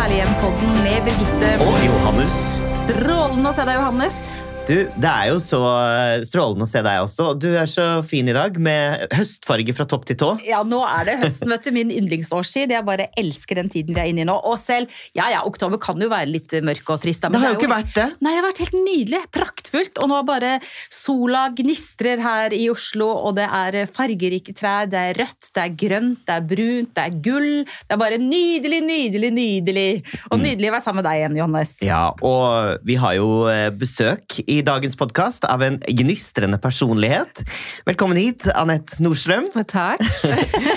Herlig hjem-podden med Birgitte. Og Johannes. Strålende å se deg, Johannes. Du, det er jo så strålende å se deg også. Du er så fin i dag, med høstfarge fra topp til tå. Ja, nå er det høsten, vet du. Min yndlingsårstid. Jeg bare elsker den tiden vi er inne i nå. Og selv, ja ja, oktober kan jo være litt mørk og trist. men Det har jo ikke vært det. Nei, det har vært helt nydelig. Praktfullt. Og nå bare sola gnistrer her i Oslo, og det er fargerike trær. Det er rødt, det er grønt, det er brunt, det er gull. Det er bare nydelig, nydelig, nydelig. Og nydelig å være sammen med deg igjen, Johannes. Ja, og vi har jo eh, besøk i dagens podkast av en gnistrende personlighet. Velkommen hit, Anette Nordstrøm. Takk.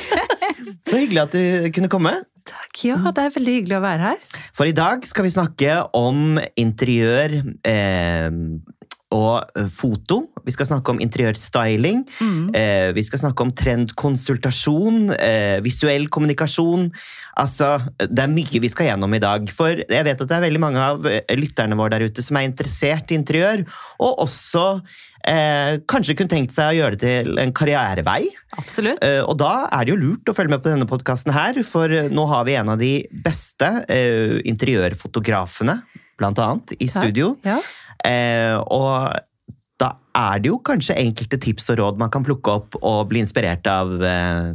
Så hyggelig at du kunne komme. Takk. Ja, det er veldig hyggelig å være her. For i dag skal vi snakke om interiør eh, og foto. Vi skal snakke om interiørstyling. Eh, vi skal snakke om trendkonsultasjon, eh, visuell kommunikasjon. Altså, det er mye vi skal gjennom i dag. For jeg vet at det er veldig mange av eh, lytterne våre der ute som er interessert i interiør, og også eh, kanskje kunne tenkt seg å gjøre det til en karrierevei. Absolutt. Eh, Og da er det jo lurt å følge med på denne podkasten her, for eh, nå har vi en av de beste eh, interiørfotografene, blant annet, i studio. Ja. Eh, og da er det jo kanskje enkelte tips og råd man kan plukke opp og bli inspirert av eh,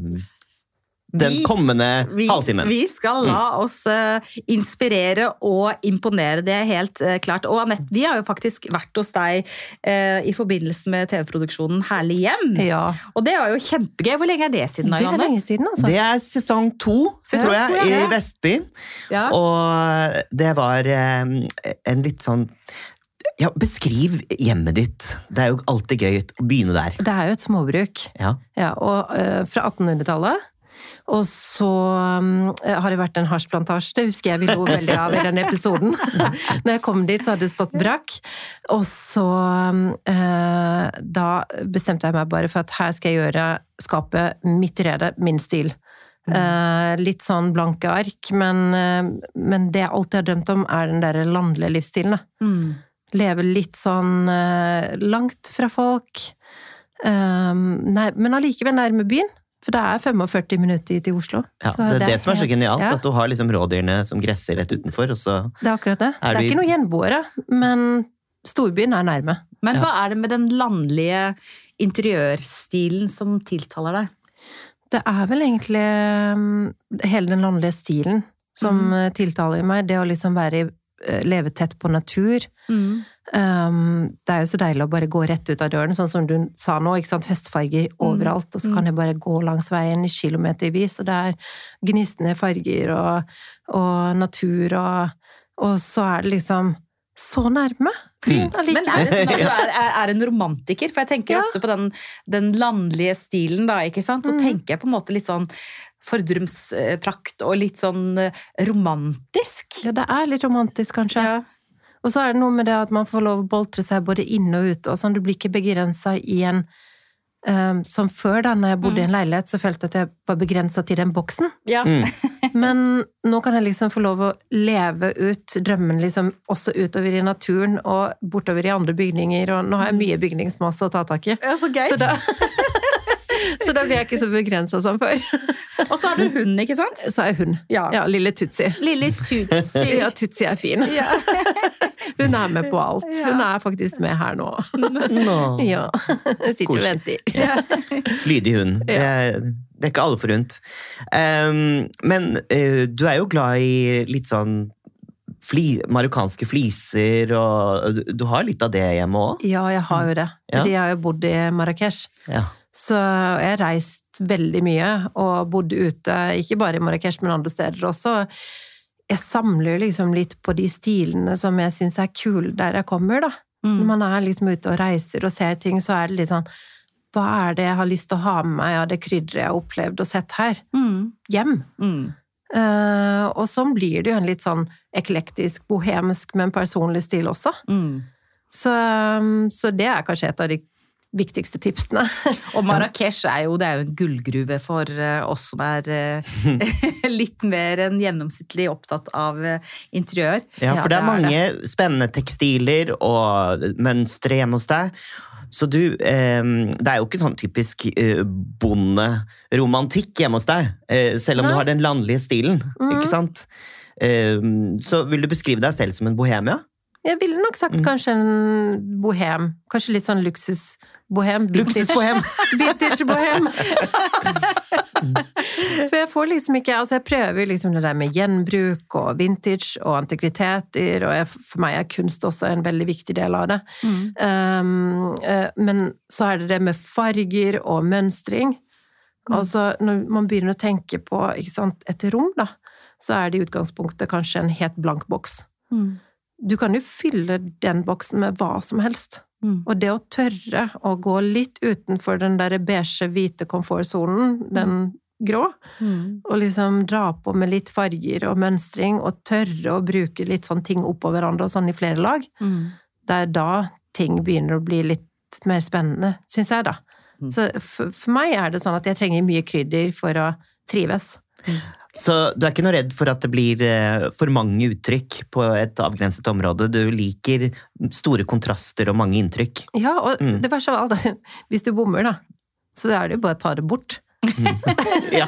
den Vi- kommende Vi, halvtimen. vi skal la oss uh, inspirere og imponere, det er helt uh, klart. Og Anette, vi har jo faktisk vært hos deg uh, i forbindelse med TV-produksjonen Herlig hjem. ja. Og det var jo kjempegøy. Hvor lenge er det siden da, Det er lenge siden, altså. Det er sesong to, Sesong tror jeg, to, ja, i. Vestby. Ja. Og det var eh, en litt sånn Ja, beskriv hjemmet ditt. Det er jo alltid gøy å begynne der. Det er jo et småbruk. Ja. Ja, og uh, fra 1800-tallet. Og så um, har det vært en hasjplantasje, det husker jeg vi lo veldig av i den episoden. Når jeg kom dit, så hadde det stått brakk. Og så um, eh, Da bestemte jeg meg bare for at her skal jeg gjøre skapet mitt rede, min stil. Uh, litt sånn blanke ark, men, uh, men det jeg alltid har drømt om, er den der landlige livsstilen. Mm. Leve litt sånn eh, langt fra folk. Um, nei, men allikevel nærme byen. For det er 45 minutter til Oslo. Ja, Så det er det som er så genialt, ja, at du har liksom rådyrene som gresser rett utenfor, og så det er akkurat det. Er det er du ikke noen gjenboere, men storbyen er nærme. Men Ja. hva er det med den landlige interiørstilen som tiltaler deg? Det er vel egentlig um, hele den landlige stilen som eh, tiltaler meg. Det å liksom være, eh, leve tett på natur. Um, det er jo så deilig å bare gå rett ut av døren, sånn som du sa nå. ikke sant? Høstfarger overalt, og så kan jeg bare gå langs veien i kilometervis, og det er gnistende farger og, og natur, og, og så er det liksom så nærme Mm. Men er det sånn at du er, er, er en romantiker? For jeg tenker Ja. ofte på den, den landlige stilen, da, ikke sant? Så mm. tenker jeg på en måte litt sånn fordrumsprakt og litt sånn eh, romantisk. Ja, det er litt romantisk, kanskje. Ja. Og så er det noe med det at man får lov å boltre seg både inn og ut, og sånn. Du blir ikke begrensa i en um, Som før, da når jeg bodde i en leilighet, så følte jeg at jeg var begrensa til den boksen. Ja. Mm. Men nå kan jeg liksom få lov å leve ut drømmen liksom også utover i naturen og bortover i andre bygninger, og nå har jeg mye bygningsmasse å ta tak i. Ja, så gøy. Så da, så da blir jeg ikke så begrensa som før. Og så er du hun, ikke sant? Så er hun. Ja. Ja, lille Tutsi. Lille Tutsi. Ja, Tutsi er fin. Ja. Hun er med på alt. Ja. Hun er faktisk med her nå. Nå. Ja. Sitter og venter. Ja. Lydig hund. Det, er- det er ikke alle forunt. Um, men uh, du er jo glad i litt sånn fli, marokkanske fliser, og du, du har litt av det hjemme òg? Ja, jeg har jo det. Ja. Fordi jeg har jo bodd i Marrakech. Ja. Så jeg har reist veldig mye og bodd ute, ikke bare i Marrakech, men andre steder også. Jeg samler liksom litt på de stilene som jeg syns er kule der jeg kommer, da. Når Mm. man er liksom ute og reiser og ser ting, så er det litt sånn Hva er det jeg har lyst til å ha med meg av det krydderet jeg har opplevd og sett her? Mm. Hjem. Mm. Uh, og sånn blir det jo en litt sånn eklektisk, bohemsk, men personlig stil også. Mm. Så, um, så det er kanskje et av de viktigste tipsene. Og Marrakech er jo, det er jo en gullgruve for eh, oss som er eh, litt mer enn gjennomsnittlig opptatt av eh, interiør. Ja, for det er mange spennende tekstiler og mønstre hjemme hos deg. Så du eh, Det er jo ikke sånn typisk eh, bonderomantikk hjemme hos deg, eh, selv om Nei. du har den landlige stilen, mm. ikke sant? Eh, så vil du beskrive deg selv som en bohem, ja? Jeg ville nok sagt Mm. kanskje en bohem. Kanskje litt sånn luksusbohem. Vintage- Luksusbohem! Vintage-bohem! For jeg får liksom ikke Altså, jeg prøver liksom det der med gjenbruk og vintage og antikviteter, og jeg, for meg er kunst også en veldig viktig del av det. Mm. Um, uh, men så er det det med farger og mønstring. Mm. Altså, når man begynner å tenke på sant, et rom, da, så er det i utgangspunktet kanskje en helt blank boks. Mm. Du kan jo fylle den boksen med hva som helst. Mm. Og det å tørre å gå litt utenfor den der beige, hvite komfortsonen, den grå, Mm. og liksom dra på med litt farger og mønstring, og tørre å bruke litt sånn ting oppå hverandre og sånn i flere lag, Mm. det er da ting begynner å bli litt mer spennende, syns jeg, da. Mm. Så for, for meg er det sånn at jeg trenger mye krydder for å trives. Så du er ikke noe redd for at det blir eh, for mange uttrykk på et avgrenset område? Du liker store kontraster og mange inntrykk? Ja, og Mm. det verste av alt hvis du bommer, da, så er det jo bare å ta det bort. Ja.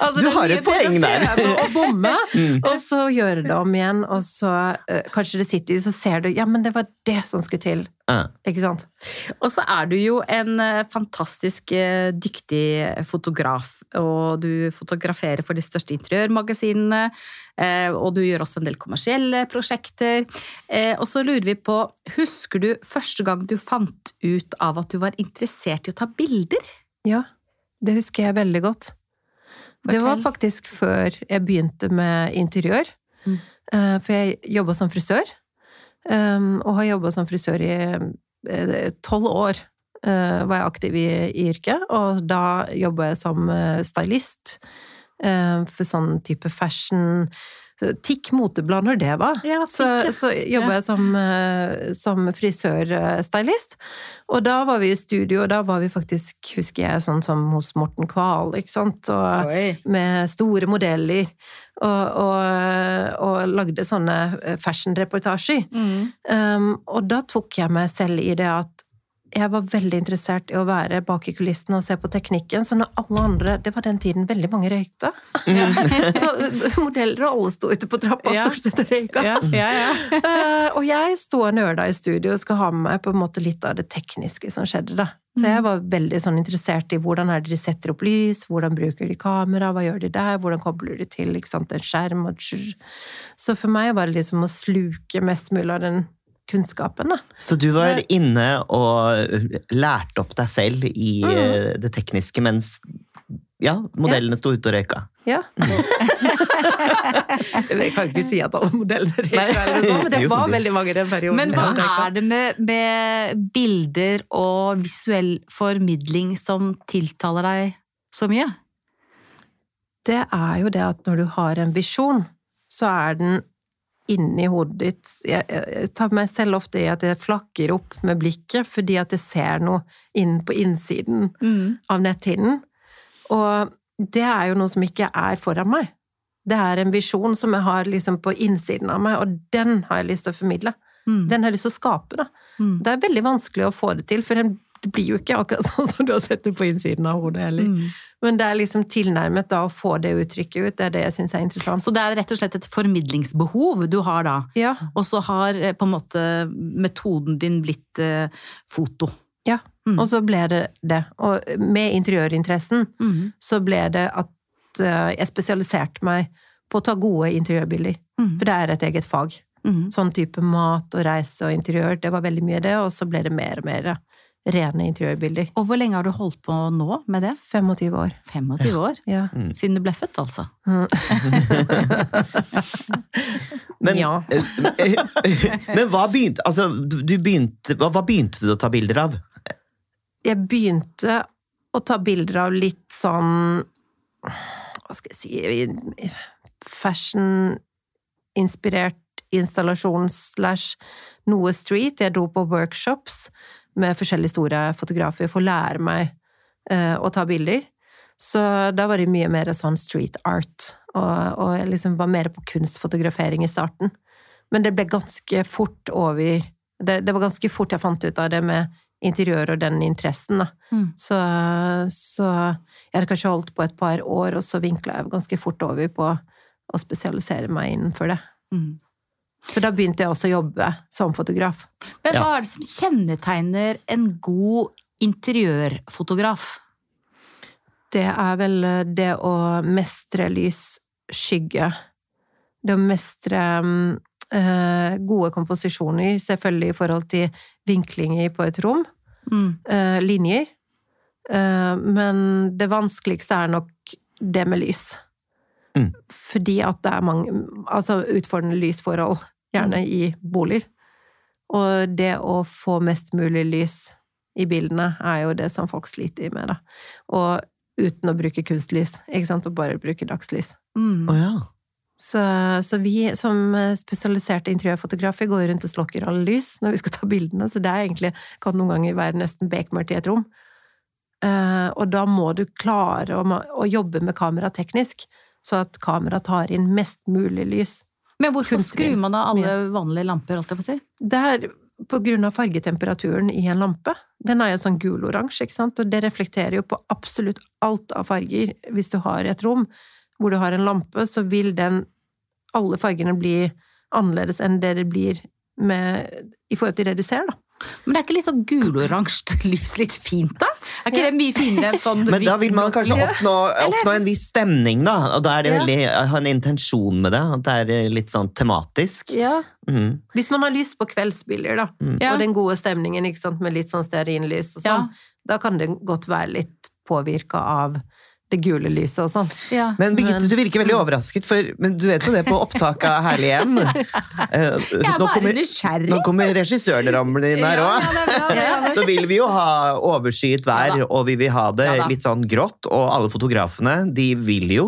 Altså, Du har et poeng der. å bomme, Mm. og så gjøre det om igjen, og så uh, kanskje det sitter, så ser du ja, men det var det som skulle til. Uh. Ikke sant? Og så er du jo en uh, fantastisk eh, dyktig fotograf, og du fotograferer for de største interiørmagasinene, eh, og du gjør også en del kommersielle prosjekter. Eh, Og så lurer vi på, husker du første gang du fant ut av at du var interessert i å ta bilder? Ja, det husker jeg veldig godt. Det var faktisk før jeg begynte med interiør. Mm. Eh, For jeg jobba som frisør, um, og har jobba som frisør i eh, tolv år. eh, Var jeg aktiv i, i yrket, og da jobba jeg som eh, stylist eh, for sånn type fashion Tikk moteblad når det var. Ja, Så, så jobba jeg som, eh, som frisørstylist. Og da var vi i studio, og da var vi faktisk, husker jeg, sånn som hos Morten Kval, ikke sant? Og med store modeller. Og, og, og lagde sånne fashion-reportasjer. Mm. Um, og da tok jeg meg selv i det at jeg var veldig interessert i å være bak i kulissene og se på teknikken. Så når alle andre Det var den tiden veldig mange røykte. så eh, modeller og alle sto ute på trappa Ja. stort sett og røyka. Ja, ja, ja. uh, og jeg sto og nerda i studio og skal ha med meg på en måte litt av det tekniske som skjedde, da. Så jeg var veldig sånn interessert i hvordan er det de setter opp lys, hvordan bruker de kamera, hva gjør de der, hvordan kobler de til sant, en skjerm og. Så for meg var det liksom å sluke mest mulig av den kunnskapen, da. Så du var inne og lærte opp deg selv i Mm. eh, det tekniske, mens ja, modellene sto ute og røyka? Ja. jeg kan ikke si at alle modellene røyka, sånt, men det var veldig mange i den perioden. Men hva er det med, med bilder og visuell formidling som tiltaler deg så mye? det er jo det at når du har en visjon, så er den inni hodet ditt jeg, jeg tar meg selv ofte i at jeg flakker opp med blikket fordi at jeg ser noe inn på innsiden av netthinnen. Og det er jo noe som ikke er foran meg. Det er en visjon som jeg har liksom på innsiden av meg, og den har jeg lyst til å formidle. Mm. Den har jeg lyst til å skape, da. Mm. Det er veldig vanskelig å få det til, for den det blir jo ikke akkurat sånn som du har sett det på innsiden av hodet heller. Mm. Men det er liksom tilnærmet da å få det uttrykket ut, det er det jeg syns er interessant. Så det er rett og slett et formidlingsbehov du har da. Ja, Og så har eh, på en måte metoden din blitt eh, foto. ja. Mm. Og så ble det det. Og med interiørinteressen Mm. så ble det at eh, jeg spesialiserte meg på å ta gode interiørbilder. Mm. For det er et eget fag. Mm. Sånn type mat og reise og interiør, det var veldig mye det, og så ble det mer og mer rene interiørbilder. Og hvor lenge har du holdt på nå med det? 25 år. 25 år? Ja. Siden du ble født, altså? Mm. Men, Ja. men hva begynte, altså, du du begynte, hva, hva begynte du å ta bilder av? jeg begynte å ta bilder av litt sånn Hva skal jeg si Fashion-inspirert installasjon slash noe street. Jeg dro på workshops med forskjellige store fotografer for å lære meg eh, å ta bilder. Så da var det mye mer sånn street art, og, og jeg liksom var mer på kunstfotografering i starten. Men det ble ganske fort over det, det var ganske fort jeg fant ut av det med interiør og den interessen, da. Mm. Så, så jeg hadde kanskje holdt på et par år, og så vinkla jeg ganske fort over på å spesialisere meg innenfor det. Mm. For da begynte jeg også å jobbe som fotograf. Men hva er det som kjennetegner en god interiørfotograf? Det er vel eh, det å mestre lys, skygge. Det å mestre mm, eh, gode komposisjoner, selvfølgelig i forhold til vinklinger på et rom. Mm. eh, linjer. Eh, men det vanskeligste er nok det med lys. Mm. Fordi at det er mange Altså utfordrende lysforhold, gjerne i boliger. Og det å få mest mulig lys i bildene er jo det som folk sliter med, da. Og uten å bruke kunstlys, ikke sant, og bare bruke dagslys. Mm. Oh, ja. Så, så vi som spesialiserte interiørfotografer går rundt og slokker alle lys når vi skal ta bildene, så det er egentlig, kan noen ganger være nesten bekmørkt i et rom. Uh, og da må du klare å, å jobbe med kamera teknisk, så at kameraet tar inn mest mulig lys. Men hvorfor skrur man av alle vanlige lamper, holdt jeg på å si? Det er på grunn av fargetemperaturen i en lampe. Den er jo sånn gul-oransje, ikke sant, og det reflekterer jo på absolutt alt av farger. Hvis du har et rom hvor du har en lampe, så vil den alle fargene bli annerledes enn det det blir med, i forhold til det du ser, da. Men det er ikke litt sånn guloransje lys litt fint, da? Er ikke det mye finere enn sånn Men da vil man kanskje oppnå, oppnå en viss stemning, da. Og da er det Ja. veldig, ha en intensjon med det. At det er litt sånn tematisk. Ja. Mm. Hvis man har lyst på kveldsbilder, da, Mm. Og den gode stemningen ikke sant, med litt sånn stearinlys og sånn, da kan det godt være litt påvirka av det gule lyset og sånn. Ja. Men Birgitte, Men- du virker veldig overrasket, for men du vet jo det på opptaket av Herlig hjem. Eh, Jeg er bare kommer, nysgjerrig. nå kommer regissøren ramlende inn her Ja, òg. ja, bra. Så vil vi jo ha overskyet vær, Ja og vi vil ha det Ja litt sånn grått. Og alle fotografene, de vil jo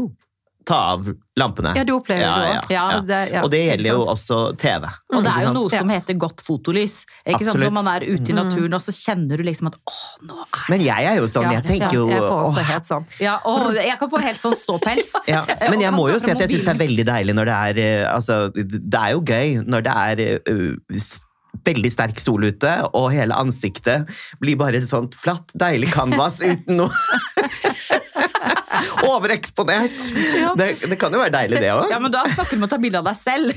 ta av lampene. Ja, du opplever Ja, det ja, òg. ja. det, ja, og det gjelder jo også TV. Og det er jo noe som heter godt fotolys. Ikke sant? Når man er ute i Mm. naturen, og så kjenner du liksom at å, nå er det Men jeg er jo sånn, jeg er tenker jo Jeg får også helt sånn. ja, Jeg kan få helt sånn ståpels. Ja, men jeg må jo si at jeg syns det er veldig deilig når det er eh, Altså, det er jo gøy når det er uh, veldig sterk sol ute, og hele ansiktet blir bare et sånt flatt, deilig canvas uten noe Overeksponert! Ja. Det, det kan jo være deilig, det òg. Ja, men da snakker du om å ta bilde av deg selv.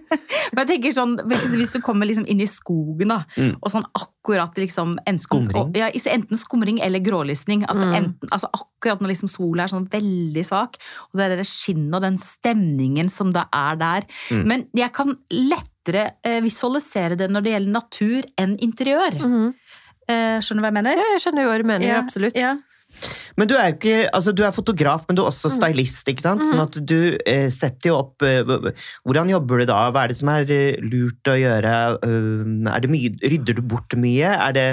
men jeg tenker sånn, Hvis du kommer liksom inn i skogen, da, Mm. og sånn akkurat liksom enten, Skumring. og- Ja, enten skumring eller grålysning. Altså, Mm. enten, altså Akkurat når liksom sola er sånn veldig svak, og det er det skinnet og den stemningen som da er der. Mm. Men jeg kan lettere eh, visualisere det når det gjelder natur enn interiør. Mhm. Eh, skjønner du hva jeg mener? Ja, jeg skjønner jo hva du mener, Ja, absolutt. Ja. Men du er jo ikke Altså, du er fotograf, men du er også stylist, ikke sant? Sånn at du eh, setter jo opp eh, Hvordan jobber du da? Hva er det som er eh, lurt å gjøre? Er det mye Rydder du bort mye? Er det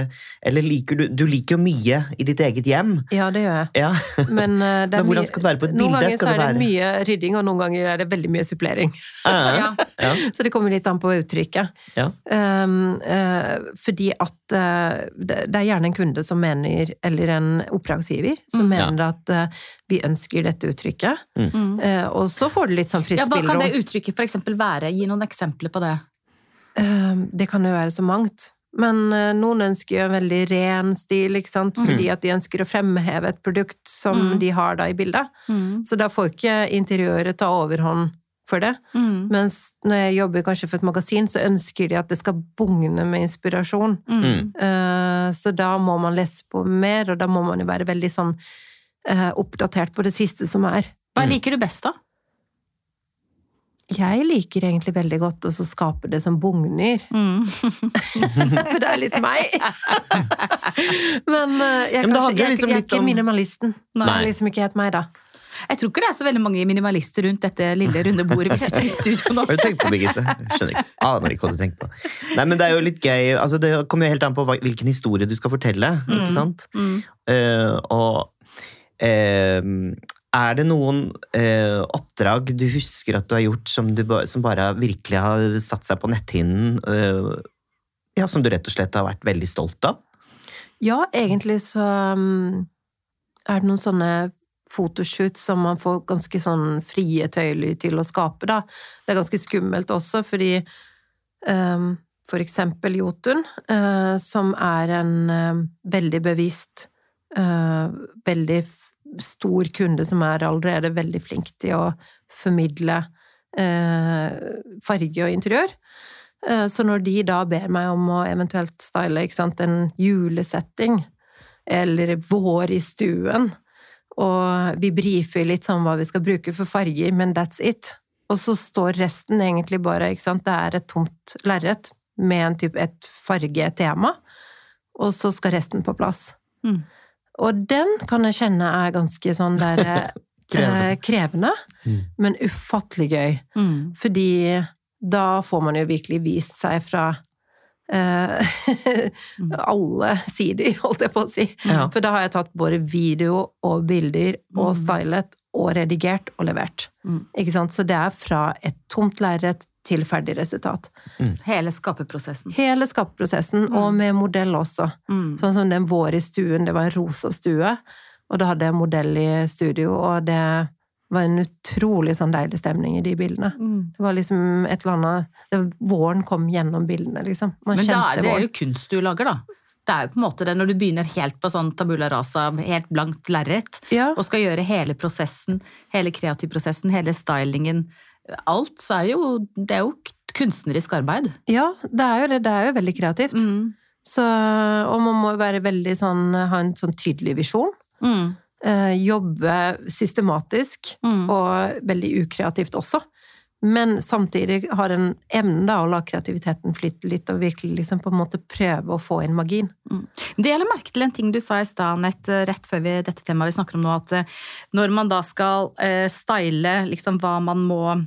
Eller liker du Du liker jo mye i ditt eget hjem. Ja, det gjør jeg. Ja. Men, uh, det Men hvordan skal det være på et bilde? Noen ganger så er det være- mye rydding, og noen ganger er det veldig mye supplering. Ja. Ja. Så det kommer litt an på uttrykket. Ja. Um, uh, fordi at uh, det det er gjerne en kunde som mener, eller en oppdragsgiver, som Mm. mener at uh, vi ønsker dette uttrykket. Mm. Uh, og så får du litt sånn fritt Ja, Hva kan det uttrykket eksempel være? Gi noen eksempler på det. Uh, det kan jo være så mangt. Men noen ønsker jo en veldig ren stil, ikke sant? fordi at de ønsker å fremheve et produkt som Mm. de har da i bildet. Så da får ikke interiøret ta overhånd for det. Mm. Mens når jeg jobber kanskje for et magasin, så ønsker de at det skal bugne med inspirasjon. Mm. Uh, Så da må man lese på mer, og da må man jo være veldig sånn uh, oppdatert på det siste som er. Hva liker du best, da? Jeg liker egentlig veldig godt å så skape det som bugner, Mm. for det er litt meg. Men uh, jeg, Ja, men kanskje, jeg, jeg, liksom jeg er ikke minimalisten. minimalisten. Det er liksom ikke helt meg, da. Jeg tror ikke det er så veldig mange minimalister rundt dette lille runde bordet vi sitter i studio nå. Har du tenkt på, Birgitte? Skjønner ikke. Aner ikke hva du tenker på. Nei, men det er jo litt gøy. Altså, det kommer jo helt an på hvilken historie du skal fortelle, ikke Mm. sant? Mm. Uh, og uh, er det noen uh, oppdrag du husker at du har gjort som, du, ba- som bare virkelig har satt seg på netthinnen? eh, ja, som du rett og slett har vært veldig stolt av? Ja, egentlig så um, er det noen sånne fotoshoot som man får ganske sånn frie tøyler til å skape, da. Det er ganske skummelt også, fordi um, for eksempel Jotun, uh, som er en uh, veldig bevisst, uh, veldig stor kunde som er allerede veldig flink til å formidle farge og interiør. Så når de da ber meg om å eventuelt style sant, en julesetting, eller vår i stuen, og vi brifer litt sånn hva vi skal bruke for farger, men that's it. Og så står resten egentlig bare, ikke sant, det er et tomt lerret med en type, et fargetema, og så skal resten på plass. Mm. Og den kan jeg kjenne er ganske sånn der Krevende. eh, krevende, Mm. men ufattelig gøy. Mm. Fordi da får man jo virkelig vist seg fra eh, alle sider, holdt jeg på å si. Ja. For da har jeg tatt både video og bilder og Mm. stylet og redigert og levert. Mm. Ikke sant? Så det er fra et tomt lerret til ferdig resultat. Hele skaperprosessen. Hele skaperprosessen, Mm. og med modell også. Mm. Sånn som den vår i stuen, det var en rosa stue, og da hadde jeg modell i studio, og det var en utrolig sånn deilig stemning i de bildene. Mm. Det var liksom et eller annet det, Våren kom gjennom bildene, liksom. Man Men da, det er jo kunst du lager, da. Det er jo på en måte det når du begynner helt på sånn tabula rasa, helt blankt lerret, Ja, og skal gjøre hele prosessen, hele kreativprosessen, hele stylingen, alt, så er det jo, det er jo kunstnerisk arbeid. ja, det er jo det. Det er jo veldig kreativt. Mm. Så, og man må være veldig sånn Ha en sånn tydelig visjon. Mm. Eh, jobbe systematisk, Mm. og veldig ukreativt også. Men samtidig har en evne da å la kreativiteten flytte litt, og virkelig liksom på en måte prøve å få inn magien. Det gjelder merke til en ting du sa i stad, rett før vi, dette temaet vi snakker om nå, at eh, når man da skal eh, style liksom hva man må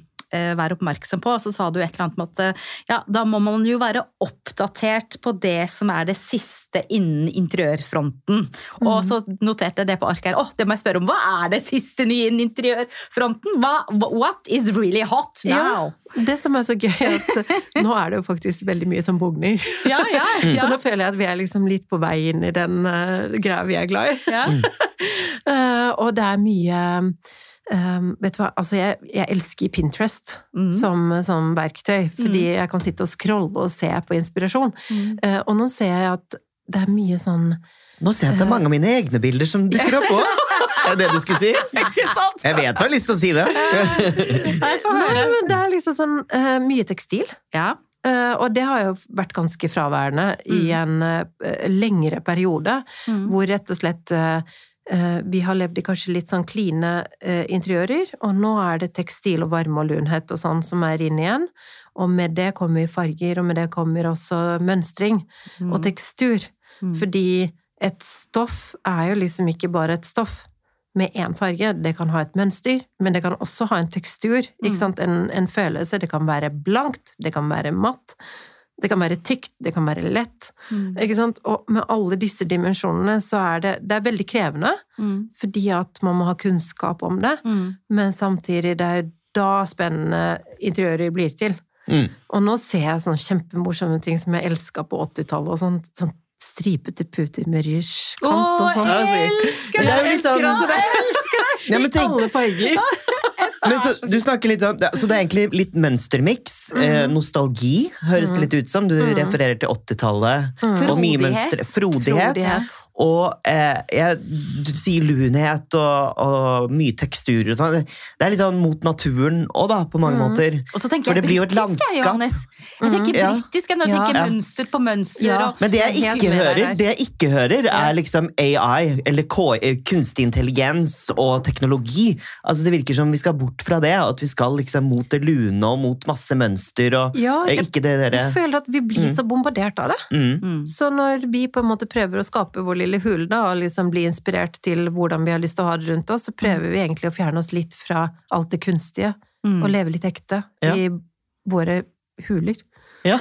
være oppmerksom på, Og så sa du et eller annet med at eh, ja, da må man jo være oppdatert på det som er det siste innen interiørfronten. Og så noterte jeg det på arket her. Åh, det må jeg spørre om. Hva er det siste nye innen interiørfronten? Hva, what is really hot now? Det som er så gøy, er at eh, nå er det jo faktisk veldig mye som bugner. Ja, ja, Så nå føler jeg at vi er liksom litt på vei inn i den uh, greia vi er glad i. ja. uh, og det er mye eh, Vet du hva, altså jeg, jeg elsker Pinterest Mm. som, som verktøy, fordi jeg kan sitte og scrolle og se på inspirasjon. Mm. Uh, og nå ser jeg at det er mye sånn Nå ser jeg at det er mange av mine egne bilder som dukker opp òg! Er det det du skulle si? Jeg vet du har lyst til å si det! Nei, men det er liksom sånn uh, mye tekstil. Ja. Uh, og det har jo vært ganske fraværende i en uh, lengre periode, Mm. hvor rett og slett eh, eh, vi har levd i kanskje litt sånn kline eh, interiører, og nå er det tekstil og varme og lunhet og sånn som er inn igjen. Og med det kommer farger, og med det kommer også mønstring og tekstur. Mm. Fordi et stoff er jo liksom ikke bare et stoff med én farge. Det kan ha et mønster, men det kan også ha en tekstur. Mm. En, en følelse. Det kan være blankt, det kan være matt, det kan være tykt, det kan være lett. Mm. Ikke sant? Og med alle disse dimensjonene så er det, det er veldig krevende, Mm. fordi at man må ha kunnskap om det, Mm. men samtidig det er da spennende interiører blir til. Mm. Og nå ser jeg sånne kjempemorsomme ting som jeg elska på 80-tallet, og sånn, sånn stripete puter med rysjkant og sånn. Å, jeg elsker det! det er jo Jeg elsker det! Jeg elsker det! Ja, tenk, alle farger! Men så, du snakker litt om, Så det er egentlig litt mønstermiks. eh, nostalgi, høres det litt ut som. Du refererer til 80-tallet. Og mye Frodighet. mønster. Frodighet. Frodighet. Og eh, jeg, du sier lunhet og, og mye teksturer og sånn. Det er litt sånn mot naturen òg, da, på mange måter. Og så tenker For jeg det blir jo et britisk, jeg, landskap. Johannes. Jeg tenker Ja. britisk når jeg Ja. tenker Ja. mønster på mønster. Ja. Og, Men det jeg Jeg ikke hører, det jeg ikke hører er liksom AI, eller KI, kunstig intelligens og teknologi. Altså Det virker som vi skal bort fra det, at vi skal liksom mot det lune og mot masse mønster og Ja, eh, jeg, ikke det jeg føler at vi blir så bombardert av det. mm. mm. Så når vi på en måte prøver å skape vår lille hule da, og liksom bli inspirert til hvordan vi har lyst til å ha det rundt oss, så prøver vi egentlig å fjerne oss litt fra alt det kunstige, Mm. og leve litt ekte Ja. i våre huler. Ja.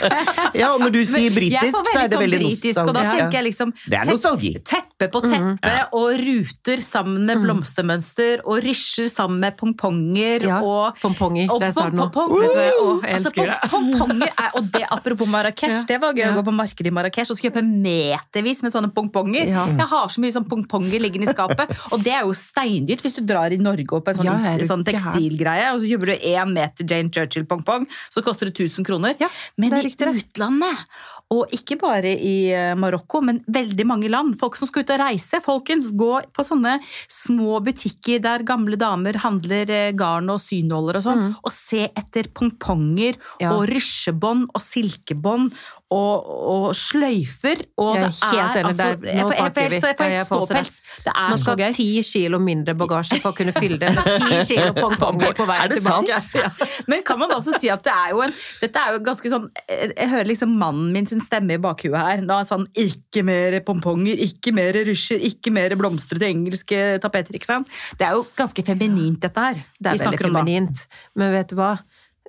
ja, og når du sier britisk, så er det sånn veldig britisk, og da tenker jeg liksom Det er nostalgi. Teppe på teppe og ruter sammen med Mm. blomstermønster, og rysjer sammen med pongponger Ja, og Pomponger, og der sa du pom- Vet du hva jeg, å, jeg Altså, det. er, og det apropos Marrakech, Ja. det var gøy Ja. å gå på markedet i Marrakech og kjøpe metervis med sånne pongponger. Jeg har så mye sånn pongponger liggende i skapet, og det er jo steindyrt hvis du drar i Norge på en sånn, sånn tekstilgreie, og så kjøper du én meter Jane Churchill-pongpong, så koster det 1000 kroner. Ja, Men i utlandet. Og ikke bare i eh, Marokko, men veldig mange land. Folk som skal ut og reise. Folkens, gå på sånne små butikker der gamle damer handler eh, garn og synåler og sånn, Mm. og se etter pongponger Ja. og rysjebånd og silkebånd og, og sløyfer. Og Jeg er det helt enig altså der. Nå snakker vi. jeg får helt det. ståpels. Det er Man skal ha ti kilo mindre bagasje for å kunne fylle det med ti kilo pongponger på vei tilbake. Ja. Men kan man også si at det er jo en Dette er jo ganske sånn Jeg hører liksom mannen min sin stemme i bakhuet her. Nå er sånn Ikke mer pomponger, ikke mer rusher, ikke mer blomstrete engelske tapeter. ikke sant? Det er jo ganske feminint, dette her. Det er veldig feminint. Men vet du hva?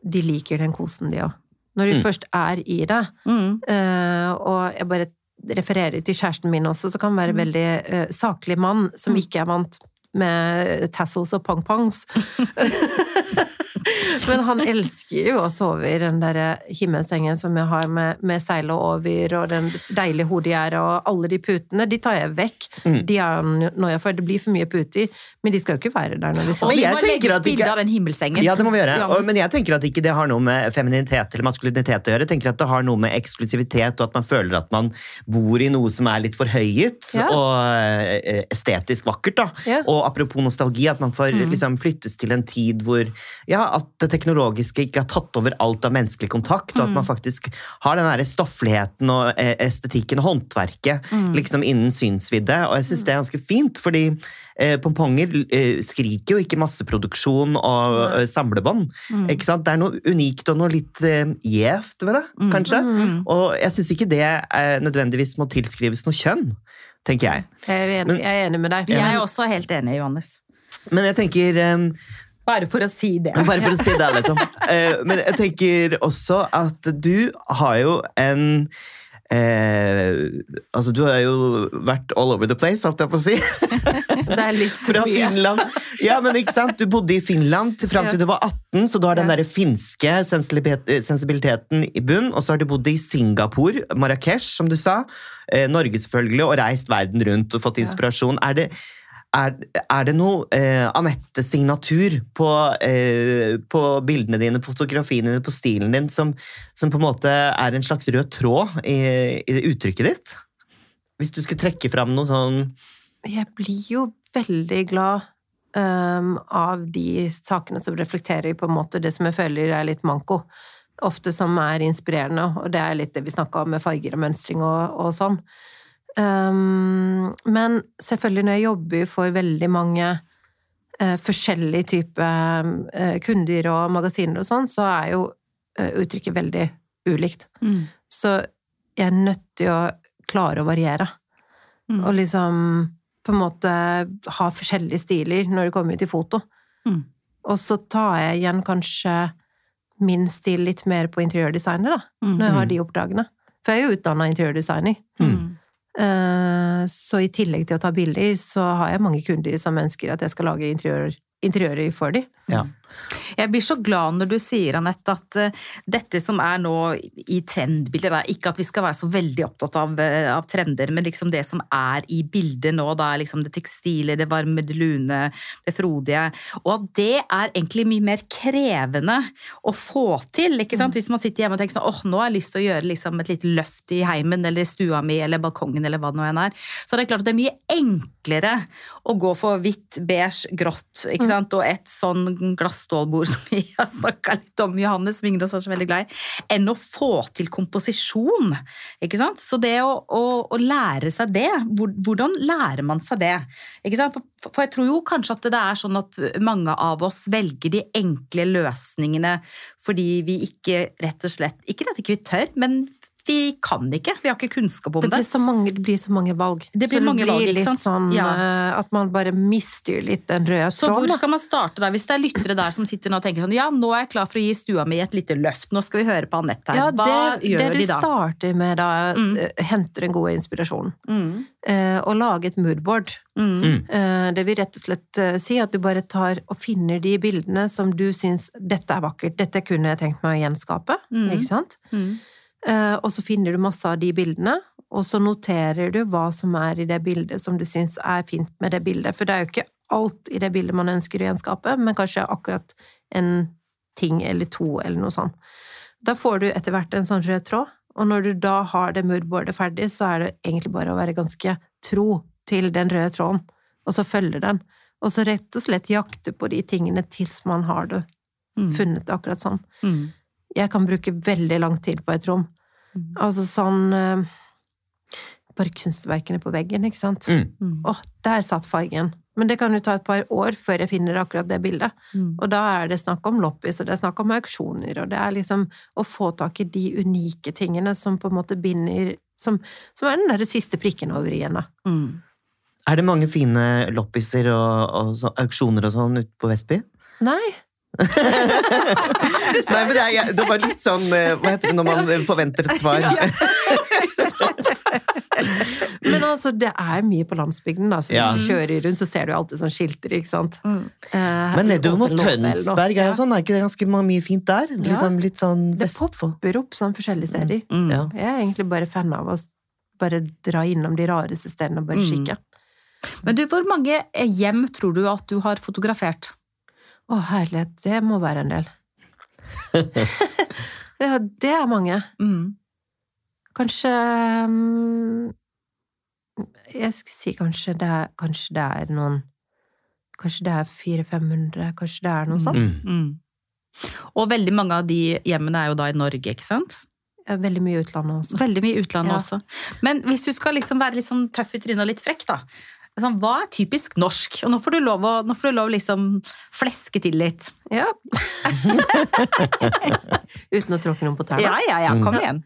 De liker den kosen, de òg. Når de først er i det. Mm. Uh, og jeg bare refererer til kjæresten min også, så kan være en veldig uh, saklig mann som ikke er vant med tassels og pong-pongs. Men han elsker jo å sove i den der himmelsengen som jeg har med, med seilet over, og den deilige hodegjerdet og alle de putene. De tar jeg vekk. De har han noia for. Det blir for mye puter, men de skal jo ikke være der når de sover. Men vi jeg må tenker legge at ut bilde av den himmelsengen. Ja, det må vi gjøre. Og, men jeg tenker at ikke det har noe med femininitet eller maskulinitet å gjøre. Jeg tenker at det har noe med eksklusivitet og at man føler at man bor i noe som er litt forhøyet Ja. og eh, estetisk vakkert. da. Ja. Og apropos nostalgi, at man får liksom flyttes til en tid hvor ja, at det teknologiske ikke har tatt over alt av menneskelig kontakt, og at man faktisk har den der stoffligheten og eh, estetikken og håndverket liksom innen synsvidde. Og jeg syns det er ganske fint, fordi eh, pomponger eh, skriker jo ikke masseproduksjon og eh, samlebånd. Ikke sant? Det er noe unikt og noe litt eh, gjevt ved det, kanskje. Og jeg syns ikke det eh, nødvendigvis må tilskrives noe kjønn, tenker jeg. Jeg er enig, jeg er enig med deg. Jeg er også helt enig, Johannes. Men jeg tenker Bare for å si det. Bare for å si det, liksom. Eh, men jeg tenker også at du har jo en eh, altså, du har jo vært all over the place, alt jeg får si. Det er litt Fra mye. Finland. Ja, men ikke sant? Du bodde i Finland fram til Ja. du var 18, så du har den Ja. der finske sensibiliteten i bunn. Og så har du bodd i Singapore, Marrakech, som du sa. Eh, Norge selvfølgelig, og reist verden rundt og fått inspirasjon. Er det er, er det noe eh, Anette-signatur på, eh, på bildene dine, på fotografiene dine, på stilen din, som, som på en måte er en slags rød tråd i, i det uttrykket ditt? Hvis du skulle trekke fram noe sånn Jeg blir jo veldig glad um, av de sakene som reflekterer på en måte det som jeg føler er litt manko. Ofte som er inspirerende, og det er litt det vi snakka om med farger og mønstring og, og sånn. Ehm, men selvfølgelig når jeg jobber for veldig mange eh, forskjellige typer eh, kunder og magasiner og sånn, så er jo eh, uttrykket veldig ulikt. Mm. Så jeg er nødt til å klare å variere. Mm. Og liksom på en måte ha forskjellige stiler når det kommer til foto. Mm. Og så tar jeg igjen kanskje min stil litt mer på interiørdesigner, da. Mm. Når jeg har de oppdragene. For jeg er jo utdanna interiørdesigner. Mm. Eh, Så i tillegg til å ta bilder, så har jeg mange kunder som ønsker at jeg skal lage interiør, interiører for dem. Ja. Jeg blir så glad når du sier, Anette, at eh, dette som er nå i trendbildet da, Ikke at vi skal være så veldig opptatt av, eh, av trender, men liksom det som er i bildet nå, da er liksom det tekstile, det varme, det lune, det frodige. Og at det er egentlig mye mer krevende å få til. ikke sant? Hvis man sitter hjemme og tenker sånn åh, nå har jeg lyst til å gjøre liksom et lite løft i heimen eller stua mi eller balkongen eller hva det nå enn er, så er det klart at det er mye enklere å gå for hvitt, beige, grått ikke sant? og et sånn glassstålbord som vi har snakka litt om, Johannes, oss er så veldig glad i, enn å få til komposisjon. ikke sant? Så det å, å, å lære seg det, hvordan lærer man seg det? ikke sant? For, jeg tror jo kanskje at det er sånn at mange av oss velger de enkle løsningene fordi vi ikke rett og slett Ikke at ikke vi tør, men vi kan ikke. Vi har ikke kunnskap om Det det. blir så mange, det blir så mange valg. Det blir så mange det blir valg, litt sant? sånn Ja. eh, at man bare mister litt den røde Så hvor skal man starte da? Hvis det er lyttere der som sitter nå og tenker sånn Ja, nå er jeg klar for å gi stua mi et lite løft. Nå skal vi høre på Anette her. Ja, Hva det, gjør det du de da? starter med da, Mm. eh, henter en god inspirasjon. Mm, Eh, og lage et moodboard. mm, Mm. Eh, det vil rett og slett eh, si at du bare tar og finner de bildene som du syns dette er vakkert, dette kunne jeg tenkt meg å gjenskape. Mm. Ikke sant? mm. Eh, og så finner du masse av de bildene, og så noterer du hva som er i det bildet som du syns er fint med det bildet. For det er jo ikke alt i det bildet man ønsker å gjenskape, men kanskje akkurat en ting eller to eller noe sånt. Da får du etter hvert en sånn rød tråd, og når du da har det moodboardet ferdig, så er det egentlig bare å være ganske tro til den røde tråden, og så følge den. Og så rett og slett jakte på de tingene til man har det Mm. funnet akkurat sånn. Mm. Jeg kan bruke veldig lang tid på et rom. Mm. Altså sånn eh, Bare kunstverkene på veggen, ikke sant? Å, Mm. Åh, der satt fargen. Men det kan jo ta et par år før jeg finner akkurat det bildet. Mm. Og da er det snakk om loppis, og det er snakk om auksjoner, og det er liksom å få tak i de unike tingene som på en måte binder Som, som er den derre siste prikken over i-en, da. Mm. Er det mange fine loppiser og, og så, auksjoner og sånn ute på Vestby? Nei. Nei, men det, er, det var litt sånn eh, Hva heter det når man forventer et svar? Men altså, det er mye på landsbygden, da. Så hvis du kjører rundt, så ser du alltid sånn skilter, ikke sant. Mm. Eh, Men nedover mot. Tønsberg er jo sånn, er ikke det ganske mye fint der? Liksom litt sånn Det popper opp sånn forskjellige steder. Mm. Ja. Jeg er egentlig bare fan av å bare dra innom de rareste stedene og bare Mm. Men du, hvor mange hjem tror du at du har fotografert? Å, herlighet, det må være en del. ja, det er mange. Mm. Kanskje mm, Jeg skulle si kanskje det er, kanskje det er noen Kanskje det er 400-500, kanskje det er noe sånt. Mm. Mm. Og veldig mange av de hjemmene er jo da i Norge, ikke sant? Veldig mye i utlandet også. Veldig mye i utlandet Ja. også. Men hvis du skal liksom være litt sånn tøff i trynet og litt frekk, da. Sånn, hva er typisk norsk? Og nå får du lov å, nå får du lov å liksom fleske til litt. Ja. Uten å tråkke noen på tærne. Ja, ja, ja, kom Mm. igjen.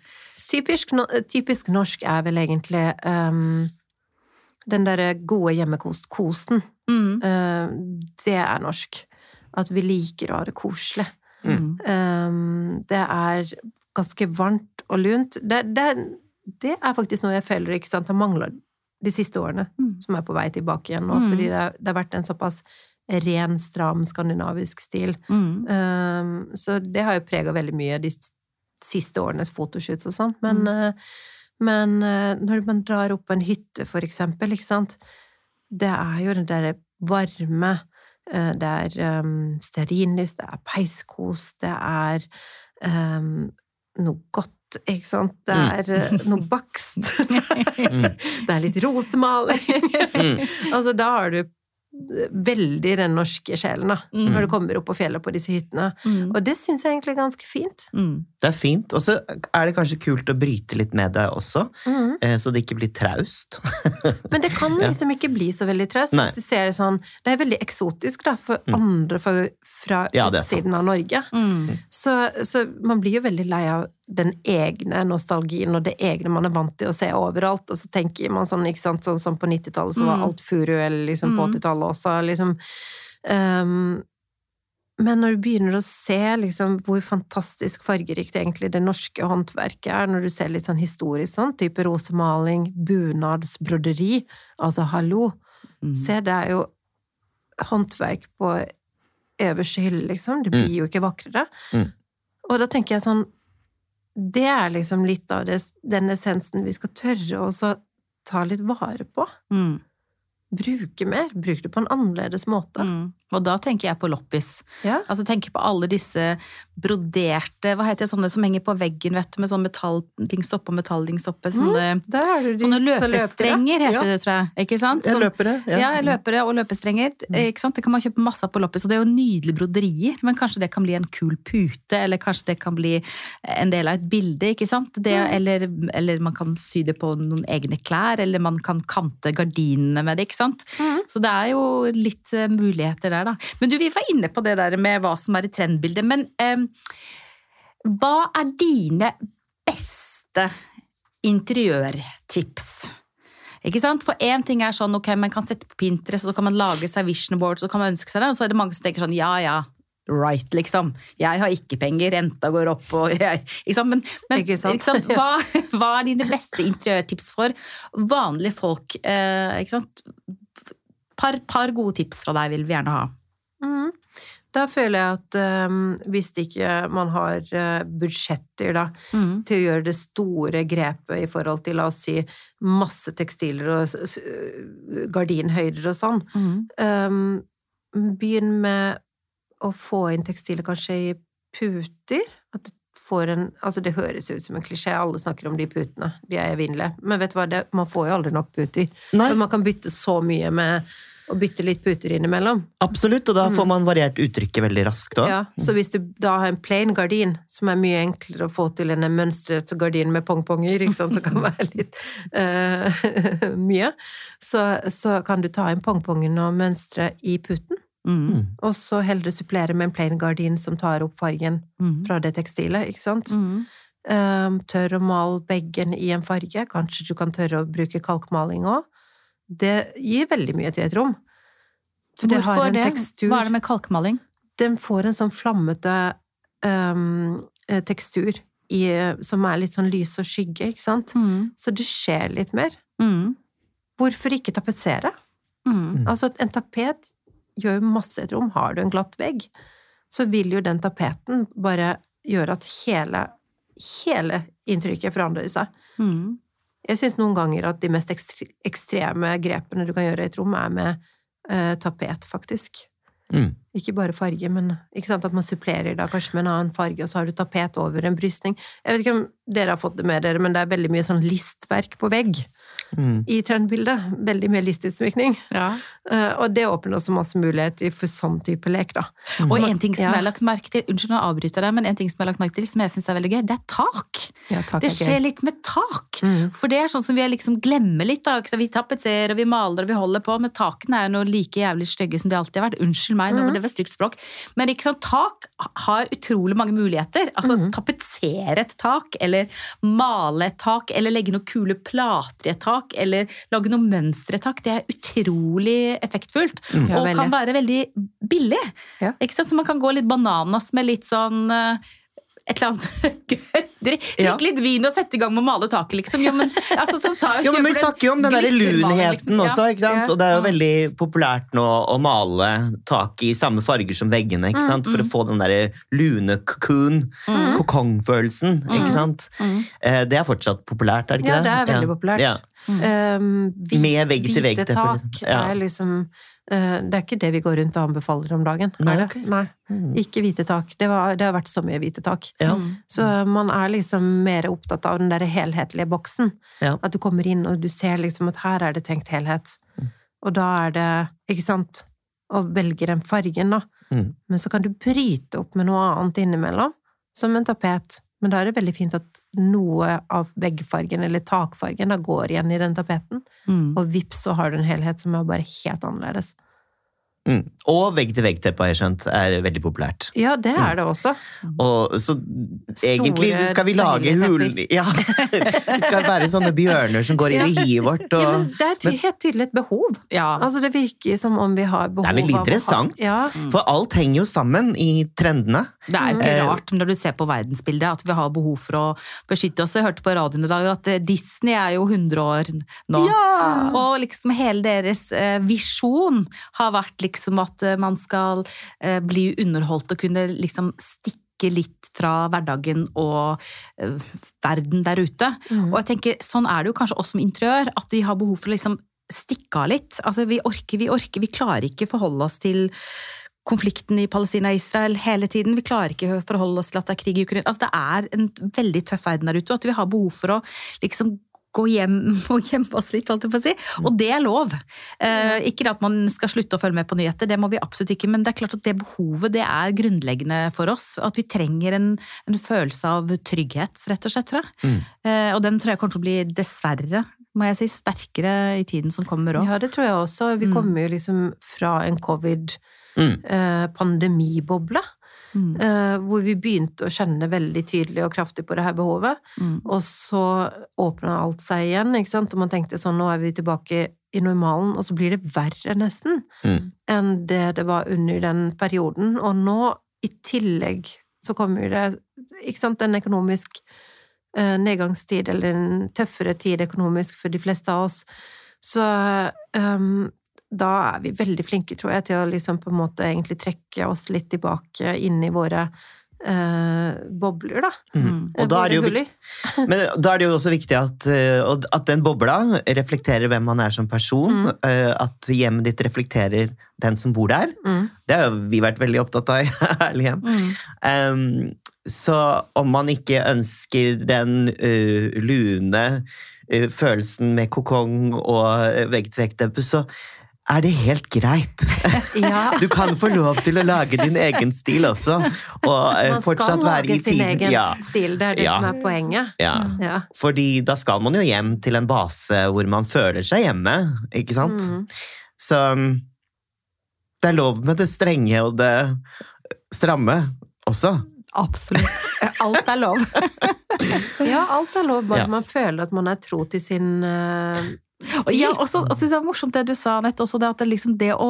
Typisk, no- typisk norsk er vel egentlig um, den derre gode hjemmekosten. Mm. Uh, det er norsk. At vi liker å ha det koselig. Mm. Um, det er ganske varmt og lunt. Det, det, det er faktisk noe jeg føler ikke sant, har mangla de siste årene, Mm. som er på vei tilbake igjen nå. Mm. Fordi det, det har vært en såpass ren, stram skandinavisk stil. Mm. Um, så det har jo prega veldig mye de siste årenes fotoshoots og sånn. Men, uh, men uh, når man drar opp på en hytte, for eksempel, ikke sant Det er jo den derre varme eh, Det er um, stearinlys, det er peiskos, det er um, noe godt, ikke sant? Det Mm. er mm. noe bakst. Mm. det er litt rosemaling. Mm. altså, da har du veldig den norske sjelen, da. Mm. Når du kommer opp på fjellet på disse hyttene. Mm. Og det syns jeg egentlig er ganske fint. Mm. Det er fint. Og så er det kanskje kult å bryte litt med deg også, eh, så det ikke blir traust. Men det kan Ja. liksom ikke bli så veldig traust. Nei. Hvis du ser det sånn Det er veldig eksotisk, da, for Mm. andre fra, fra Ja, utsiden sant. av Norge. Mm. Så, så man blir jo veldig lei av den egne nostalgien og det egne man er vant til å se overalt. Og så tenker man sånn, ikke sant, sånn som på 90-tallet så var Mm. alt furu, eller liksom på Mm. 80-tallet også, liksom. Um, men når du begynner å se liksom hvor fantastisk fargerikt egentlig det norske håndverket er, når du ser litt sånn historisk sånn, type rosemaling, bunadsbroderi, altså hallo, Mm. se det er jo håndverk på øverste hylle, liksom. Det Mm. blir jo ikke vakrere. Mm. Og da tenker jeg sånn Det er liksom litt av det, den essensen vi skal tørre å ta litt vare på. Mm. Bruke mer. Bruke det på en annerledes måte. Mm. Og da tenker jeg på loppis. Ja. Altså tenker på alle disse broderte Hva heter det, sånne som henger på veggen, vet du, med sånn metalldings oppe og metalldings oppe. Sånne, de sånne løpestrenger løpestrenger heter Ja. det, tror jeg. Ikke sant? Ja, Sånn- løpere. Ja, løpere og løpestrenger. Ikke sant? Det kan man kjøpe masse av på loppis, og det er jo nydelige broderier. Men kanskje det kan bli en kul pute, eller kanskje det kan bli en del av et bilde. ikke sant? Det, eller, eller man kan sy det på noen egne klær, eller man kan kante gardinene med det. ikke sant? Mhm. Så det er jo litt eh, muligheter der, da. Men du, vi var inne på det der med hva som er i trendbildet. Men eh, hva er dine beste interiørtips? Ikke sant? For én ting er sånn, ok, man kan sette på Pinterest, så kan man lage seg vision board, så kan man ønske seg det, og så er det mange som tenker sånn, ja ja, right, liksom. Jeg har ikke penger, renta går opp, og jeg liksom. Men, men sant? Hva, hva er dine beste interiørtips for vanlige folk? Eh, ikke sant? Par, par gode tips fra deg vil vi gjerne ha. Mm. Da føler jeg at um, hvis ikke man har uh, budsjetter da, Mm. til å gjøre det store grepet i forhold til, la oss si, masse tekstiler og gardinhøyder og sånn, Mm. um, begynn med å få inn tekstiler kanskje i puter. At du får en Altså, det høres ut som en klisjé, alle snakker om de putene. De er evinnelige. Men vet du hva, det, man får jo aldri nok puter. Nei. For man kan bytte så mye med og bytte litt puter innimellom. Absolutt, og da får man variert uttrykket veldig raskt òg. Mm. Ja, så hvis du da har en plain gardin, som er mye enklere å få til enn en mønstret gardin med pongponger, ikke sant, som kan være litt uh, mye, så, så kan du ta inn pongpongen og mønstre i puten, Mm. og så heller supplere med en plain gardin som tar opp fargen Mm. fra det tekstilet, ikke sant? Mm. Um, tør å male beggen i en farge. Kanskje du kan tørre å bruke kalkmaling òg. Det gir veldig mye til et rom. For det har Hvorfor en det? tekstur Hva er det med kalkmaling? Den får en sånn flammete um, eh, tekstur i, som er litt sånn lys og skygge, ikke sant? Mm. Så det skjer litt mer. Mm. Hvorfor ikke tapetsere? Mm. Altså, en tapet gjør jo masse i et rom. Har du en glatt vegg, så vil jo den tapeten bare gjøre at hele, hele inntrykket forandrer seg. Mm. Jeg syns noen ganger at de mest ekstreme grepene du kan gjøre i et rom, er med eh, tapet, faktisk. Mm. Ikke bare farge, men ikke sant, at man supplerer da kanskje med en annen farge, og så har du tapet over en brystning. Jeg vet ikke om dere har fått det med dere, men det er veldig mye sånn listverk på vegg Mm. i trendbildet. Veldig mye listutsmykning. Ja. Uh, og det åpner også masse muligheter for sånn type lek, da. Og en ting som ja. jeg har lagt merke til Unnskyld, nå avbryter jeg deg, men en ting som jeg har lagt merke til som jeg syns er veldig gøy, det er tak. Ja, Det skjer gøy. litt med tak. Mm. For det er sånn som vi liksom glemmer litt. da. Vi tapetserer vi maler og vi holder på, men takene er jo noe like jævlig stygge som de alltid har vært. Unnskyld meg, nå Mm. var det var stygt språk. Men ikke sant? tak har utrolig mange muligheter. Altså Mm. tapetsere et tak, eller male et tak, eller legge noen kule plater i et tak, eller lage noe mønster i et tak. Det er utrolig effektfullt. Mm. og ja, kan være veldig billig. Ja. Så man kan gå litt bananas med litt sånn eh, et eller annet gøy. Drikk litt vin og sette i gang med å male taket, liksom. Jo, men, altså, Jo, men Vi snakker jo om den der lunheten liksom. Også, ikke sant? Ja. Og det er jo Mm. veldig populært nå å male tak i samme farger som veggene, ikke Mm, sant? For å få den derre lune cocoon, Mm. kokongfølelsen, ikke Mm. sant? Mm. Eh, Det er fortsatt populært, er det ikke det? Ja, det? er veldig populært. Ja. Um, hvit- Med vegg-til-vegg-teppe, Hvite tak liksom. Ja. er liksom Det er ikke det vi går rundt og anbefaler om dagen. Nei, er det? Okay. Nei. Mm. Ikke hvite tak. Det, var, det har vært så mye hvite tak. Ja. Mm. Så man er liksom mer opptatt av den der helhetlige boksen. Ja. At du kommer inn og du ser liksom at her er det tenkt helhet. Mm. Og da er det, ikke sant, og velger den fargen, da. Mm. Men så kan du bryte opp med noe annet innimellom, som en tapet. Men da er det veldig fint at noe av veggfargen eller takfargen da går igjen i den tapeten. Mm. Og vips, så har du en helhet som er bare helt annerledes. Mm. Og vegg-til-vegg-teppe, har jeg skjønt, er veldig populært. Ja, det Mm. er det også. Og, så egentlig skal vi lage hull hul... Ja, det skal være sånne bjørner som går inn i hiet vårt. Og... Ja, men det er ty helt tydelig et behov. Ja. Altså, det virker som om vi har behov Det er veldig ha- interessant. Ja. For alt henger jo sammen i trendene. Det er jo ikke Mm. rart når du ser på verdensbildet at vi har behov for å beskytte oss. Jeg hørte på radioen i dag at eh, Disney er jo 100 år nå. Ja! Og liksom hele deres eh, visjon har vært liksom at eh, man skal eh, bli underholdt og kunne liksom stikke litt fra hverdagen og eh, verden der ute. Mm. Og jeg tenker, sånn er det jo kanskje oss som interiør, at vi har behov for å liksom stikke av litt. Altså, vi orker, vi orker. Vi klarer ikke forholde oss til konflikten i Palestina og Israel hele tiden. Vi klarer ikke å forholde oss til at det er krig i Ukraina. Altså, det er en veldig tøff verden der ute, og at vi har behov for å liksom gå hjem og gjemme oss litt, holdt jeg på å si. Og det er lov. Eh, ikke at man skal slutte å følge med på nyheter, det må vi absolutt ikke, men det er klart at det behovet det er grunnleggende for oss. At vi trenger en, en følelse av trygghet, rett og slett, tror jeg. Mm. Eh, og den tror jeg kommer til å bli, dessverre, må jeg si, sterkere i tiden som kommer òg. Ja, det tror jeg også. Vi Mm. kommer jo liksom fra en Mm. covid-pandemiboble. Mm. eh, hvor vi begynte å kjenne veldig tydelig og kraftig på det her behovet. Mm. Og så åpna alt seg igjen, ikke sant. Og man tenkte sånn, nå er vi tilbake i normalen, og så blir det verre nesten Mm. enn det det var under den perioden. Og nå, i tillegg, så kommer det, ikke sant, en økonomisk eh, nedgangstid, eller en tøffere tid økonomisk for de fleste av oss. Så ehm, da er vi veldig flinke, tror jeg, til å liksom på en måte egentlig trekke oss litt tilbake inn i våre eh, bobler, da. Mm. Og da er det jo viktig, men da er det jo også viktig at, eh, at den bobla reflekterer hvem man er som person. Mm. eh, At hjemmet ditt reflekterer den som bor der. Mm. Det har jo vi vært veldig opptatt av i Herlig hjem. Mm. Um, Så om man ikke ønsker den uh, lune uh, følelsen med kokong og vegg-til-vegg-dempe, så er det helt greit. Ja. Du kan få lov til å lage din egen stil også, og uh, Man skal fortsatt være lage i sin tiden. egen Ja, stil, det er det Ja. som er poenget. ja. Ja. Fordi da skal man jo hjem til en base hvor man føler seg hjemme, ikke sant? Mm. Så um, det er lov med det strenge og det stramme også. Absolutt. Alt er lov. ja, alt er lov, bare man føler at man er tro til sin eh, stil. ja, også, og synes jeg det var morsomt det du sa, Anette, også det at det, liksom det å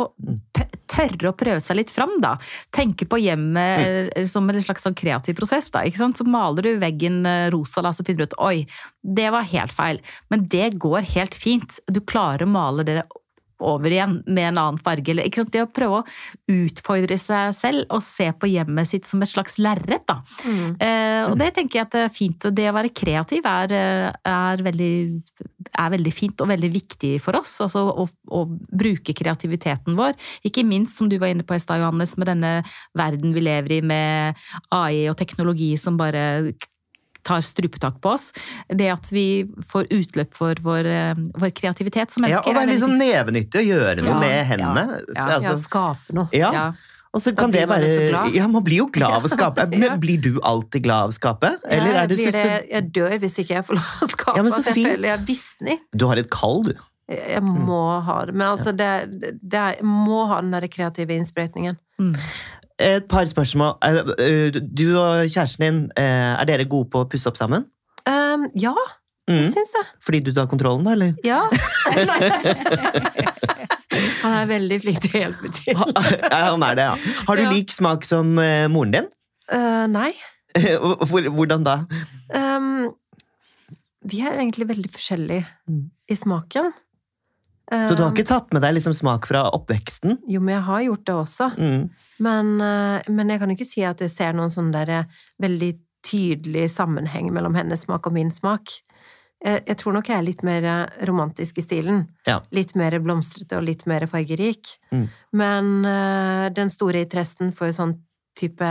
tørre å prøve seg litt fram, da. Tenke på hjemmet mm. som en slags sånn kreativ prosess, da. Ikke sant? Så maler du veggen eh, rosa, da, så finner du ut oi, det var helt feil. Men det går helt fint. Du klarer å male det over igjen med en annen farge. Eller? Det å prøve å utfordre seg selv og se på hjemmet sitt som et slags lerret. Mm. Eh, og det tenker jeg at det er fint. Det å være kreativ er, eh, er, veldig, er veldig fint og veldig viktig for oss. Altså å, å bruke kreativiteten vår. Ikke minst, som du var inne på i stad, Johannes, med denne verden vi lever i med AI og teknologi som bare tar strupetak på oss. Det at vi får utløp for vår, eh, vår kreativitet som Ja, og være litt sånn nevenyttig og gjøre noe Ja, med hendene. ja. Så, Ja, altså, skape noe. ja. ja. Og så kan det være. Ja, man blir jo glad av å skape. Men blir du alltid glad av å skape? Eller Ja, er det, jeg, blir det, jeg dør hvis ikke jeg får lov å skape. Ja, men så fint. jeg føler jeg visner. du, har et kall, du. Jeg må ha det. Men altså, det, det jeg må ha den der kreative innsprøytningen. Mm. Et par spørsmål. Eh, eh, Du og kjæresten din, eh, er dere gode på å pusse opp sammen? Um, ja, jeg Mm. syns det. Fordi du tar kontrollen, da, eller? Ja. Han er veldig flink til å hjelpe til. Ja, han er det, ja. Har du Ja. lik smak som moren din? Uh, nei. Hvordan da? Um, vi er egentlig veldig forskjellige Mm. i smaken. Så du har ikke tatt med deg liksom smak fra oppveksten? Jo, men jeg har gjort det også. Mm. Men, uh, men jeg kan ikke si at jeg ser noen sånn der eh, veldig tydelig sammenheng mellom hennes smak og min smak. Jeg, jeg tror nok jeg er litt mer eh, romantisk i stilen. Ja. Litt mer blomstrete og litt mer fargerik. Mm. Men den store interessen for sånn type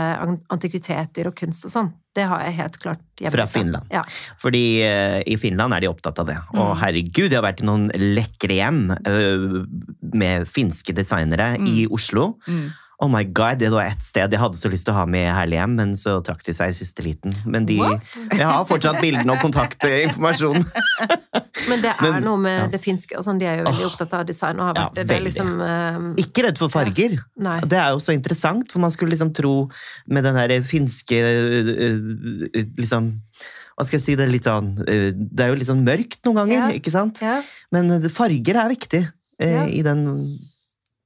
antikviteter og kunst og sånn, det har jeg helt klart hjemmefra. Fra Finland. Ja. Fordi uh, i Finland er de opptatt av det. Og Mm. herregud, det har vært noen lekre hjem uh, med finske designere Mm. i Oslo. Mm. Oh my god, Det var ett sted jeg hadde så lyst til å ha med i Herlig hjem, men så trakk de seg i siste liten. Men de, jeg har fortsatt bildene og kontaktinformasjonen. Men det er Men- noe med ja. det finske og sånn, de er jo veldig oh, opptatt av design og har Ja, vært det. Det er liksom uh, Ikke redd for farger. Ja. Det er jo så interessant, for man skulle liksom tro med den her finske øh, liksom Hva skal jeg si, det er litt sånn øh, Det er jo litt sånn mørkt noen ganger, Ja. ikke sant? Ja, Men farger er viktig Ja. i den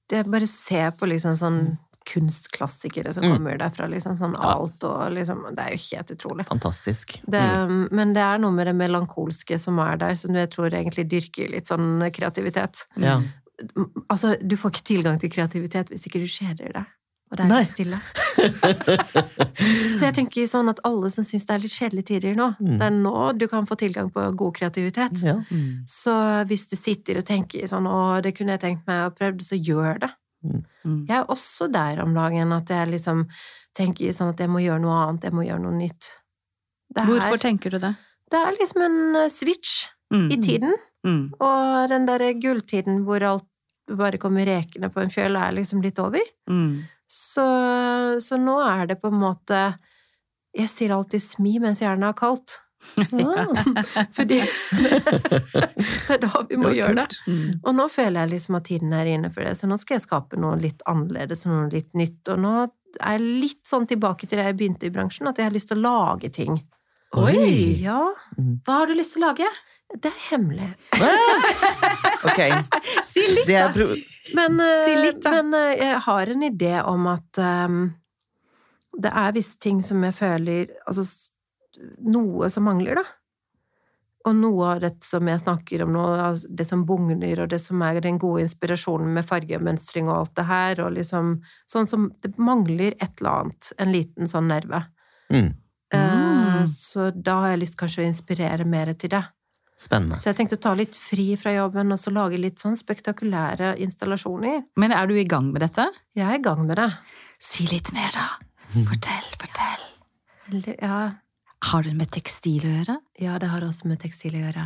det bare se på liksom sånn kunstklassikere som Mm. kommer derfra, liksom sånn alt og liksom Det er jo helt utrolig. Fantastisk. Det, Mm. Men det er noe med det melankolske som er der, som jeg tror egentlig dyrker litt sånn kreativitet. Ja. Altså, du får ikke tilgang til kreativitet hvis ikke du kjeder deg. Og det er litt stille. Så jeg tenker sånn at alle som syns det er litt kjedelige tider nå, Mm. det er nå du kan få tilgang på god kreativitet. Ja. Mm. Så hvis du sitter og tenker sånn 'Å, det kunne jeg tenkt meg å prøve', så gjør det. Mm. Jeg er også der om dagen at jeg liksom tenker sånn at jeg må gjøre noe annet, jeg må gjøre noe nytt. Det er, Hvorfor tenker du det? det er liksom en eh, switch Mm. i tiden, Mm. og den derre gulltiden hvor alt bare kommer rekende på en fjøl, er liksom litt over. Mm. Så, så nå er det på en måte Jeg sier alltid 'smi mens jernet er kaldt'. Ah, Fordi det er da vi må det gjøre det. Mm. Og nå føler jeg liksom at tiden er inne for det, så nå skal jeg skape noe litt annerledes, noe litt nytt. Og nå er jeg litt sånn tilbake til det jeg begynte i bransjen, at jeg har lyst til å lage ting. Oi! Ja, Hva har du lyst til å lage? det er hemmelig. Ok, Si litt, da! Men, eh, Si litt, da. men eh, jeg har en idé om at um, det er visse ting som jeg føler Altså noe som mangler, da. Og noe av det som jeg snakker om nå, det som bugner, og det som er den gode inspirasjonen med fargemønstring og alt det her, og liksom Sånn som Det mangler et eller annet. En liten sånn nerve. mm, Eh, Mm. Så da har jeg lyst kanskje å inspirere mer til det. Spennende. Så jeg tenkte å ta litt fri fra jobben og så lage litt sånn spektakulære installasjoner. Men er du i gang med dette? Jeg er i gang med det. Si litt mer, da. Fortell, fortell. Ja. Har det med tekstil å gjøre? ja, det har også med tekstil å gjøre.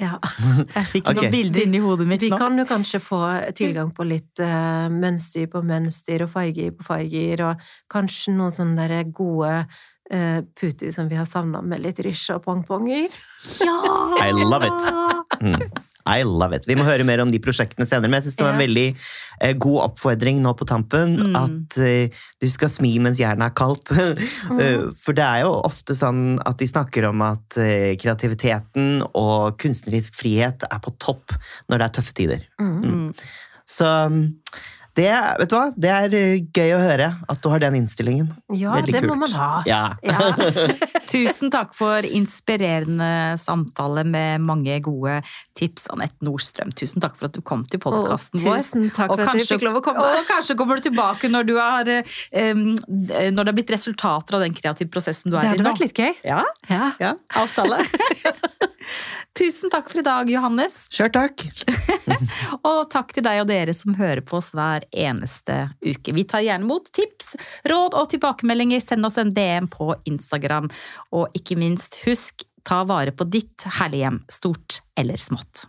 Ja. Jeg fikk okay. noen bilder inni hodet mitt Vi nå. kan jo kanskje få tilgang på litt uh, mønster på mønster og farger på farger, og kanskje noen sånne der gode uh, puter som vi har savna med litt rysj og pongponger. Ja! I love it. Mm. I love it. Vi må høre mer om de prosjektene senere, men jeg synes det var en veldig eh, god oppfordring nå på tampen. Mm. At eh, du skal smi mens jernet er kaldt. mm. For det er jo ofte sånn at de snakker om at eh, kreativiteten og kunstnerisk frihet er på topp når det er tøffe tider. Mm. Mm. Så mm, det, vet du hva? det er eh, gøy å høre at du har den innstillingen. Ja, Veldig det må man ha. Ja. Ja. Tusen takk for inspirerende samtale med mange gode tips, Anette Nordstrøm. Tusen takk for at du kom til podkasten vår. Tusen takk for at du fikk lov å komme. og kanskje kommer du tilbake når, du har, um, når det har blitt resultater av den kreative prosessen du er i nå hadde nå. vært litt gøy. Ja, Ja. ja, avtale. Tusen takk for i dag, Johannes. Kjør takk! Og takk til deg og dere som hører på oss hver eneste uke. Vi tar gjerne mot tips, råd og tilbakemeldinger. Send oss en DM på Instagram. Og ikke minst, husk, ta vare på ditt herlige hjem, stort eller smått.